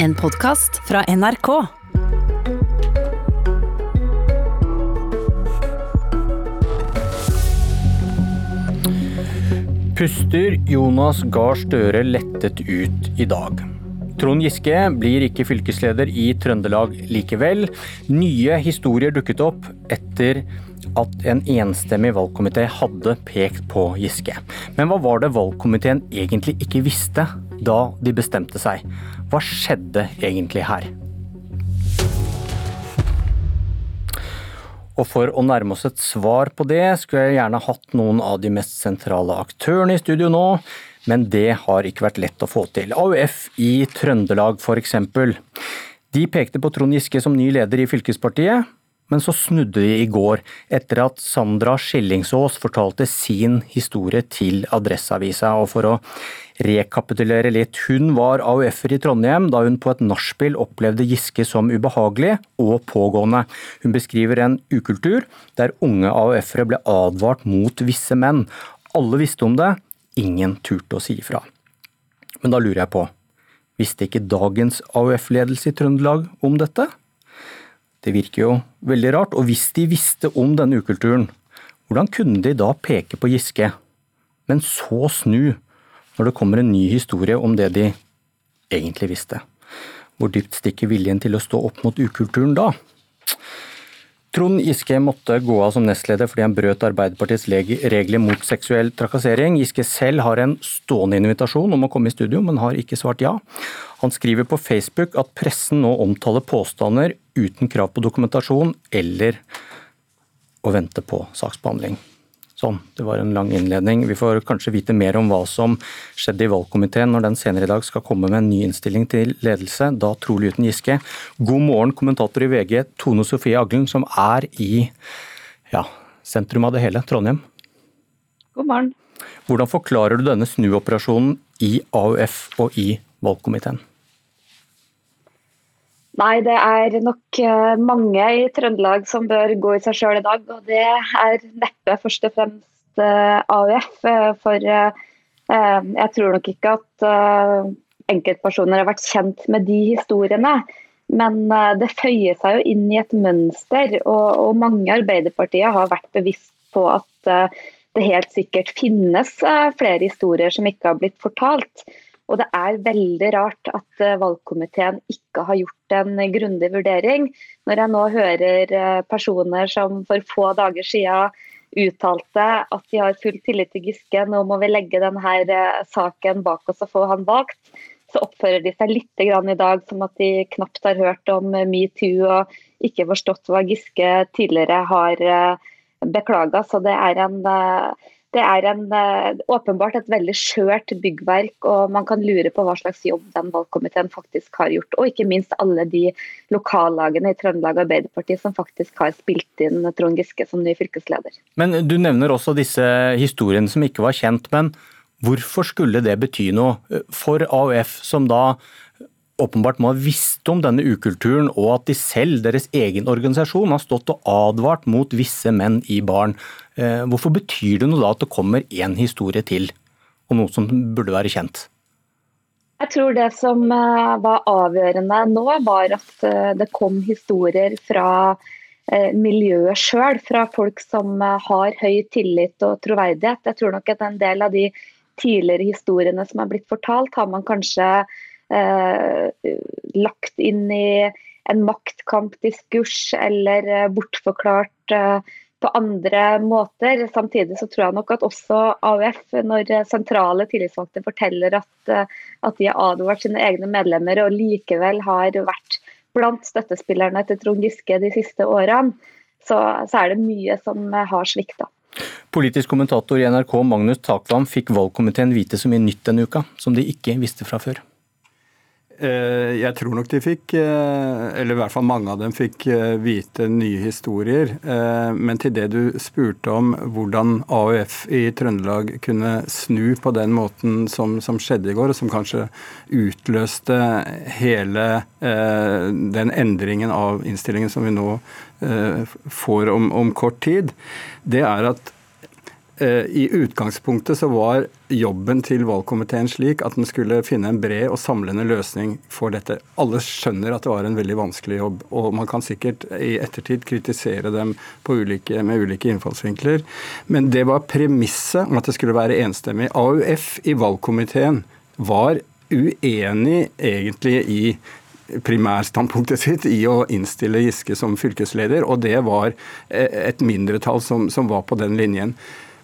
En podkast fra NRK. Puster Jonas Gahr Støre lettet ut i dag. Trond Giske blir ikke fylkesleder i Trøndelag likevel. Nye historier dukket opp etter at en enstemmig valgkomité hadde pekt på Giske. Men hva var det valgkomiteen egentlig ikke visste da de bestemte seg? Hva skjedde egentlig her? Og for å nærme oss et svar på det, skulle jeg gjerne hatt noen av de mest sentrale aktørene i studio nå, men det har ikke vært lett å få til. AUF i Trøndelag f.eks. De pekte på Trond Giske som ny leder i fylkespartiet, men så snudde de i går etter at Sandra Skillingsås fortalte sin historie til Adresseavisa. Og for å rekapitulere litt, hun var AUF-er i Trondheim da hun på et nachspiel opplevde Giske som ubehagelig og pågående. Hun beskriver en ukultur der unge AUF-ere ble advart mot visse menn. Alle visste om det, ingen turte å si ifra. Men da lurer jeg på, visste ikke dagens AUF-ledelse i Trøndelag om dette? Det virker jo veldig rart. Og hvis de visste om denne ukulturen, hvordan kunne de da peke på Giske, men så snu når det kommer en ny historie om det de egentlig visste? Hvor dypt stikker viljen til å stå opp mot ukulturen da? Trond Giske måtte gå av som nestleder fordi han brøt Arbeiderpartiets regler mot seksuell trakassering. Giske selv har en stående invitasjon om å komme i studio, men har ikke svart ja. Han skriver på Facebook at pressen nå omtaler påstander uten krav på dokumentasjon eller å vente på saksbehandling. Sånn, det var en lang innledning. Vi får kanskje vite mer om hva som skjedde i valgkomiteen når den senere i dag skal komme med en ny innstilling til ledelse, da trolig uten Giske. God morgen, kommentator i VG Tone Sofie Aglen, som er i ja, sentrum av det hele, Trondheim. God morgen. Hvordan forklarer du denne snuoperasjonen i AUF og i valgkomiteen? Nei, det er nok eh, mange i Trøndelag som bør gå i seg sjøl i dag. Og det er neppe først og fremst eh, AUF. Eh, for jeg tror nok ikke at enkeltpersoner har vært kjent med de historiene. Men det føyer seg jo inn i et mønster, og, mange i Arbeiderpartiet har vært bevisst på at det helt sikkert finnes flere historier som ikke har blitt fortalt. Og det er veldig rart at eh, valgkomiteen ikke har gjort en grundig vurdering. Når jeg nå hører eh, personer som for få dager siden uttalte at de har full tillit til Giske, nå må vi legge denne eh, saken bak oss og få han valgt, så oppfører de seg litt i dag som at de knapt har hørt om metoo og ikke forstått hva Giske tidligere har beklaga. Så det er en det er en, eh, åpenbart et veldig skjørt byggverk, og man kan lure på hva slags jobb den valgkomiteen faktisk har gjort. Og ikke minst alle de lokallagene i Trøndelag Arbeiderparti som faktisk har spilt inn Trond Giske som ny fylkesleder. Men Du nevner også disse historiene som ikke var kjent. men Hvorfor skulle det bety noe for AUF, som da åpenbart må ha visst om denne ukulturen, og at de selv, deres egen organisasjon, har stått og advart mot visse menn i barn. Eh, hvorfor betyr det noe da at det kommer én historie til, og noe som burde være kjent? Jeg tror det som eh, var avgjørende nå, var at eh, det kom historier fra miljøet sjøl, fra folk som har høy tillit og troverdighet. Jeg tror nok at en del av de tidligere historiene som er blitt fortalt, har man kanskje eh, lagt inn i en maktkampdiskurs eller eh, bortforklart eh, på andre måter. Samtidig så tror jeg nok at også AUF, når sentrale tillitsvalgte forteller at, eh, at de har advart sine egne medlemmer og likevel har vært blant støttespillerne til Trond Giske de siste årene, så, så er det mye som har svikta. Politisk kommentator i NRK Magnus Takvam fikk valgkomiteen vite så mye nytt denne uka, som de ikke visste fra før. Eh, jeg tror nok de fikk, eh, eller i hvert fall mange av dem fikk eh, vite nye historier. Men til det du spurte om hvordan AUF i Trøndelag kunne snu på den måten som, som skjedde i går, og som kanskje utløste hele den endringen av innstillingen som vi nå får om, om kort tid, det er at I utgangspunktet så var jobben til valgkomiteen slik at den skulle finne en bred og samlende løsning for dette. Alle skjønner at det var en veldig vanskelig jobb, og man kan sikkert i ettertid kritisere dem ulike, med ulike innfallsvinkler. Men det var premisset om at det skulle være enstemmig. AUF i valgkomiteen var uenig egentlig i primærstandpunktet sitt i å innstille Giske som fylkesleder, og det var eh, et mindretall som, som var på den linjen.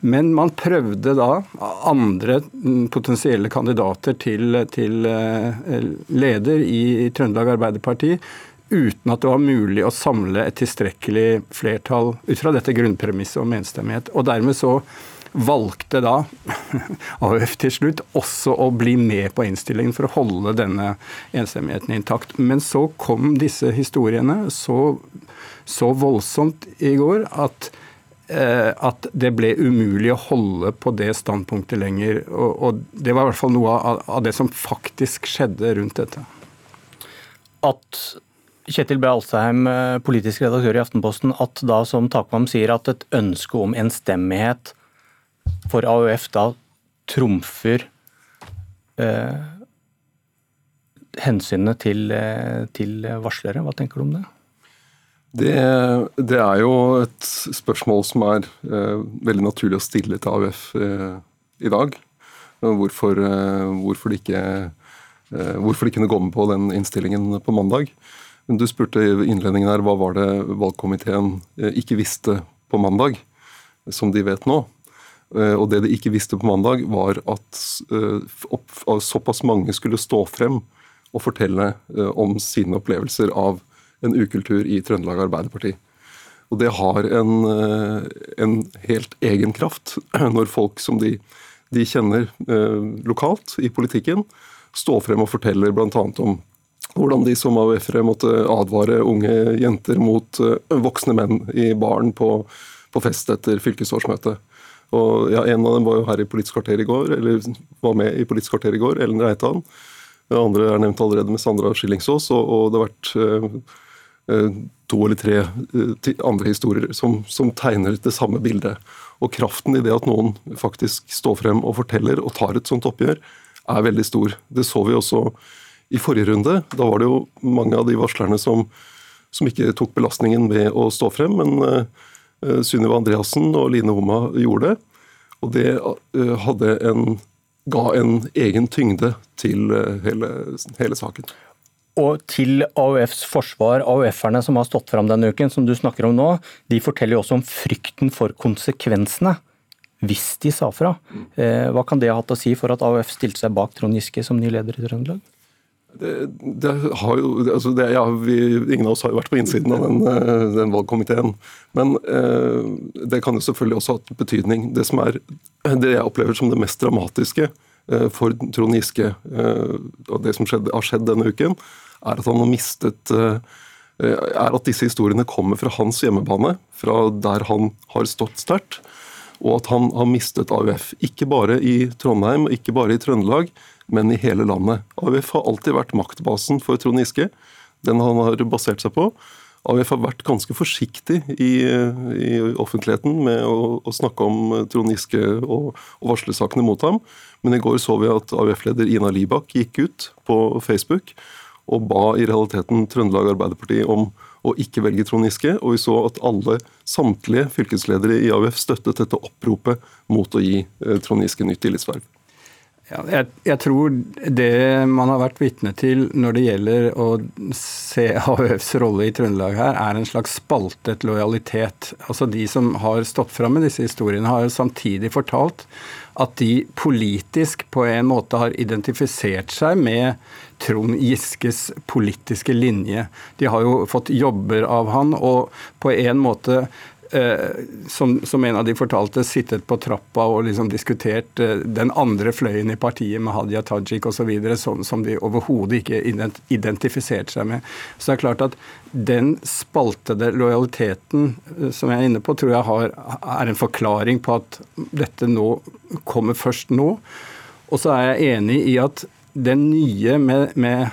Men man prøvde da andre potensielle kandidater til, til eh, leder i Trøndelag Arbeiderparti uten at det var mulig å samle et tilstrekkelig flertall ut fra dette grunnpremisset om enstemmighet. Og dermed så valgte da AUF til slutt også å bli med på innstillingen for å holde denne enstemmigheten intakt. Men så kom disse historiene så, så voldsomt i går at at det ble umulig å holde på det standpunktet lenger. Og, og det var i hvert fall noe av, av, det som faktisk skjedde rundt dette. At Kjetil B. Alstheim, eh, politisk redaktør i Aftenposten, at da som Takvam sier at et ønske om enstemmighet for AUF da trumfer eh, hensynet til, eh, til varslere. Hva tenker du om det? Det, det, er jo et spørsmål som er eh, veldig naturlig å stille til AUF eh, i dag. Hvorfor, eh, hvorfor, de ikke, eh, hvorfor de kunne med på den innstillingen på mandag. Men Du spurte i innledningen her hva var det valgkomiteen eh, ikke visste på mandag, som de vet nå. Eh, og det de ikke visste på mandag, var at såpass mange skulle stå frem og fortelle om sine opplevelser av en ukultur i Trøndelag Arbeiderparti. Og det har en, eh, en, helt egen kraft når folk som de, de kjenner eh, lokalt i politikken, står frem og forteller bl.a. om hvordan de som AUF-ere måtte advare unge jenter mot eh, voksne menn i baren på, på fest etter fylkesårsmøtet. Og ja, En av dem var jo her i Politisk kvarter i går, eller var med i Politisk kvarter i går, Ellen Reitan. Det andre er nevnt allerede med Sandra Skillingsås, og, og det har vært Eh, to eller tre eh, andre historier som, som, tegner det samme bildet. Og kraften i det at noen faktisk står frem og forteller og tar et sånt oppgjør, er veldig stor. Det så vi også i forrige runde. Da var det jo mange av de varslerne som, som ikke tok belastningen med å stå frem, men uh, Sunniva Andreassen og Line Homa gjorde det. Og det uh, en, ga en egen tyngde til uh, hele, hele saken. Og til AUFs forsvar, AUF-erne som har stått fram denne uken, som du snakker om nå, de forteller jo også om frykten for konsekvensene hvis de sa fra. Eh, hva kan det ha hatt å si for at AUF stilte seg bak Trond Giske som ny leder i Trøndelag? Det, det har jo, altså det, ja, vi, Ingen av oss har jo vært på innsiden av den, eh, den valgkomiteen. Men eh, det kan jo selvfølgelig også ha hatt betydning. Det som er det jeg opplever som det mest dramatiske for Trond Giske, eh, og det som skjedde, har skjedd denne uken, er at han har mistet eh, er at disse historiene kommer fra hans hjemmebane, fra der han har stått sterkt. Og at han har mistet AUF. Ikke bare i Trondheim, ikke bare i Trøndelag, men i hele landet. AUF har alltid vært maktbasen for Trond Giske, den han har basert seg på. AUF har vært ganske forsiktig i, i offentligheten med å, å, snakke om Trond Giske og, og varslesakene mot ham. Men i går så vi at AUF-leder Ina Libak gikk ut på Facebook og ba i realiteten Trøndelag Arbeiderparti om å ikke velge Trond Giske. Og vi så at alle, samtlige fylkesledere i AUF støttet dette oppropet mot å gi eh, Trond Giske nytt tillitsverv. Ja, jeg, jeg, tror det man har vært vitne til når det gjelder å se AUFs rolle i Trøndelag her, er en slags spaltet lojalitet. Altså De som har stått fram med disse historiene, har samtidig fortalt at de politisk på en måte har identifisert seg med Trond Giskes politiske linje. De har jo fått jobber av han, og på en måte Eh, som, som, en av de fortalte, sittet på trappa og liksom diskutert eh, den andre fløyen i partiet med Hadia Tajik osv., som, som de overhodet ikke identifiserte seg med. Så det er klart at den spaltede lojaliteten eh, som jeg er inne på, tror jeg har, er en forklaring på at dette nå kommer først nå. Og så er jeg enig i at den nye med, med,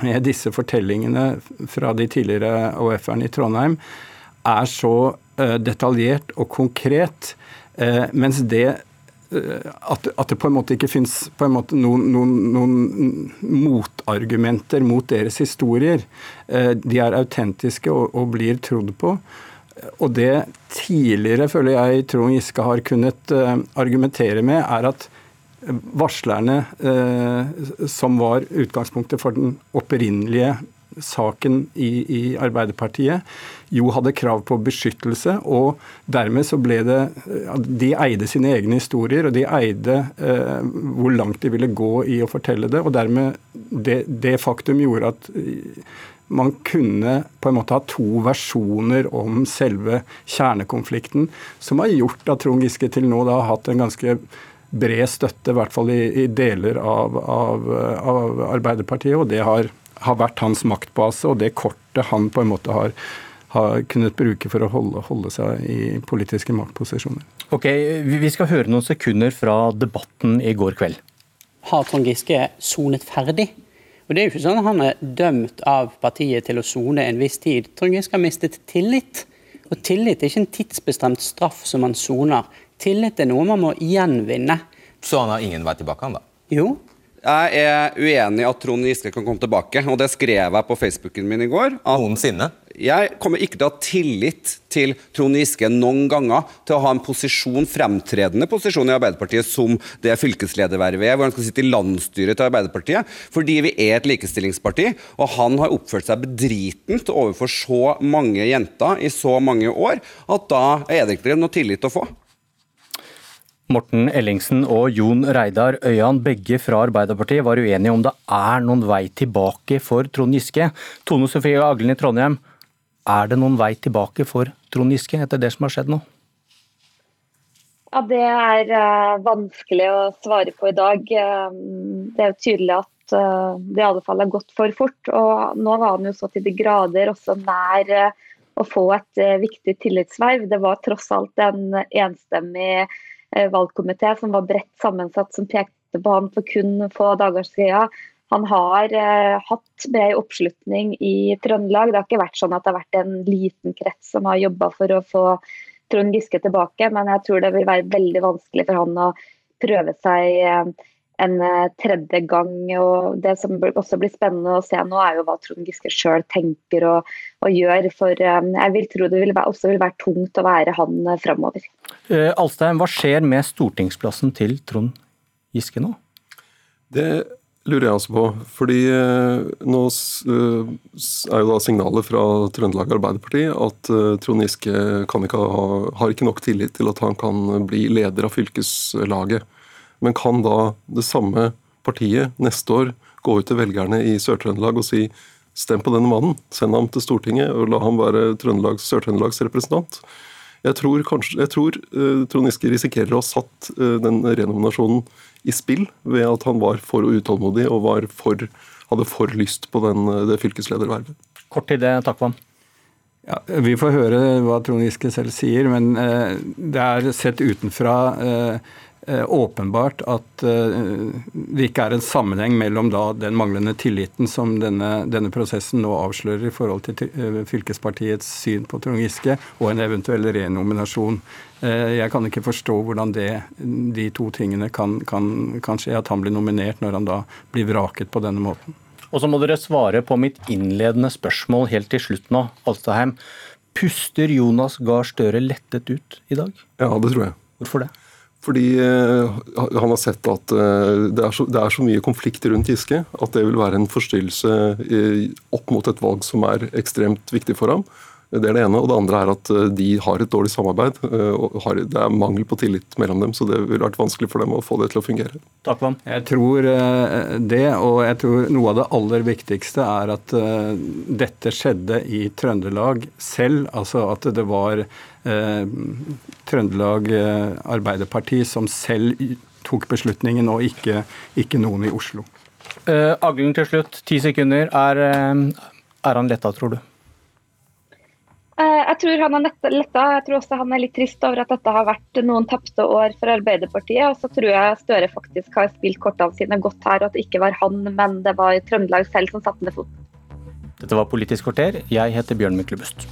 med disse fortellingene fra de tidligere AUF-erne i Trondheim er så detaljert og konkret mens det at, at, det på en måte ikke fins noen, noen, noen, motargumenter mot deres historier. De er autentiske og, og blir trodd på. Og det tidligere føler jeg Trond Giske har kunnet argumentere med, er at varslerne som var utgangspunktet for den opprinnelige saken i, i, Arbeiderpartiet, jo hadde krav på beskyttelse. Og dermed så ble det De eide sine egne historier, og de eide eh, hvor langt de ville gå i å fortelle det. Og dermed det, det faktum gjorde at man kunne på en måte ha to versjoner om selve kjernekonflikten, som har gjort at Trond Giske til nå da har hatt en ganske bred støtte, i hvert fall i, i deler av, av, av, Arbeiderpartiet. Og det har, har, vært hans maktbase, og det kortet han på en måte har, har kunnet bruke for å holde, holde seg i politiske maktposisjoner. Ok, Vi skal høre noen sekunder fra debatten i går kveld. Har Trond Giske sonet ferdig? Og Det er jo ikke sånn at han er dømt av partiet til å sone en viss tid. Trond Giske har mistet tillit. Og tillit er ikke en tidsbestemt straff som man soner. Tillit er noe man må gjenvinne. Så han har ingen vei tilbake, han da? Jo, jeg er uenig i at Trond Giske kan komme tilbake, og det skrev jeg på Facebooken min i går. Noensinne? Jeg kommer ikke til å ha tillit til Trond Giske noen ganger til å ha en posisjon, fremtredende posisjon i Arbeiderpartiet som det fylkesledervervet er, hvor han skal sitte i landsstyret til Arbeiderpartiet, fordi vi er et likestillingsparti, og han har oppført seg bedritent overfor så mange jenter i så mange år, at da er det ikke noe tillit å få. Morten Ellingsen og Jon Reidar Øyan, begge fra Arbeiderpartiet, var uenige om det er noen vei tilbake for Trond Giske. Tone Sofie Aglen i Trondheim, er det noen vei tilbake for Trond Giske etter det som har skjedd nå? Ja, Det er uh, vanskelig å svare på i dag. Uh, det er jo tydelig at uh, det i alle fall har gått for fort. og Nå var han jo så til de grader også nær å få et viktig tillitsverv. Det var tross alt en enstemmig valgkomité som var bredt sammensatt, som pekte på han for kun få dager siden. Han har eh, hatt bred oppslutning i Trøndelag. Det har ikke vært sånn at det har vært en liten krets som har jobba for å få Trond Giske tilbake, men jeg tror det vil være veldig vanskelig for han å prøve seg eh, en eh, tredje gang. og Det som også blir spennende å se nå, er jo hva Trond Giske sjøl tenker og, og, gjør. For eh, jeg vil tro det vil være, også vil være tungt å være han eh, framover. Alstein, hva skjer med stortingsplassen til Trond Giske nå? Det lurer jeg også på. fordi nå er jo da signalet fra Trøndelag Arbeiderparti at Trond Giske ikke ha, har ikke nok tillit til at han kan bli leder av fylkeslaget. Men kan da det samme partiet neste år gå ut til velgerne i Sør-Trøndelag og si stem på denne mannen, send ham til Stortinget og la ham være Sør-Trøndelags representant? Jeg tror, kanskje, jeg tror uh, Trond Giske risikerer å ha satt uh, den renominasjonen i spill ved at han var for utålmodig og for, hadde for lyst på den, eh, det fylkesledervervet. Kort til det, ham. Ja, vi får høre hva Trond Giske selv sier, men uh, det er sett utenfra Eh, åpenbart at eh, det ikke er en sammenheng mellom da den manglende tilliten som denne, denne prosessen nå avslører i forhold til eh, fylkespartiets syn på Trond Giske, og en eventuell renominasjon. Jeg kan ikke forstå hvordan det, de to tingene kan, kan, kan skje, at han blir nominert når han da blir vraket på denne måten. Og så må dere svare på mitt innledende spørsmål helt til slutt nå, Alstaheim. Puster Jonas Gahr Støre lettet ut i dag? Ja, det tror jeg. Hvorfor det? Fordi eh, han har sett at eh, det er, så, det er så mye konflikt rundt Giske at det vil være en forstyrrelse opp mot et valg som er ekstremt viktig for ham. Det er det ene. Og det andre er at eh, de har et dårlig samarbeid. og Det er mangel på tillit mellom dem, så det ville vært vanskelig for dem å få det til å fungere. Takk, Vann. Jeg tror det, og jeg tror noe av det aller viktigste er at dette skjedde i Trøndelag selv. Altså at det var eh, Trøndelag Arbeiderparti som selv tok beslutningen, og ikke, ikke noen i Oslo. Uh, Aglen til slutt, ti sekunder. Er, er han letta, tror du? Eh, jeg tror han er letta. Jeg tror også han er litt trist over at dette har vært noen tapte år for Arbeiderpartiet. Og så tror jeg Støre faktisk har spilt kortene sine godt her, og at det ikke var han, men det var Trøndelag selv som satte ned foten. Dette var Politisk kvarter. Jeg heter Bjørn Myklebust.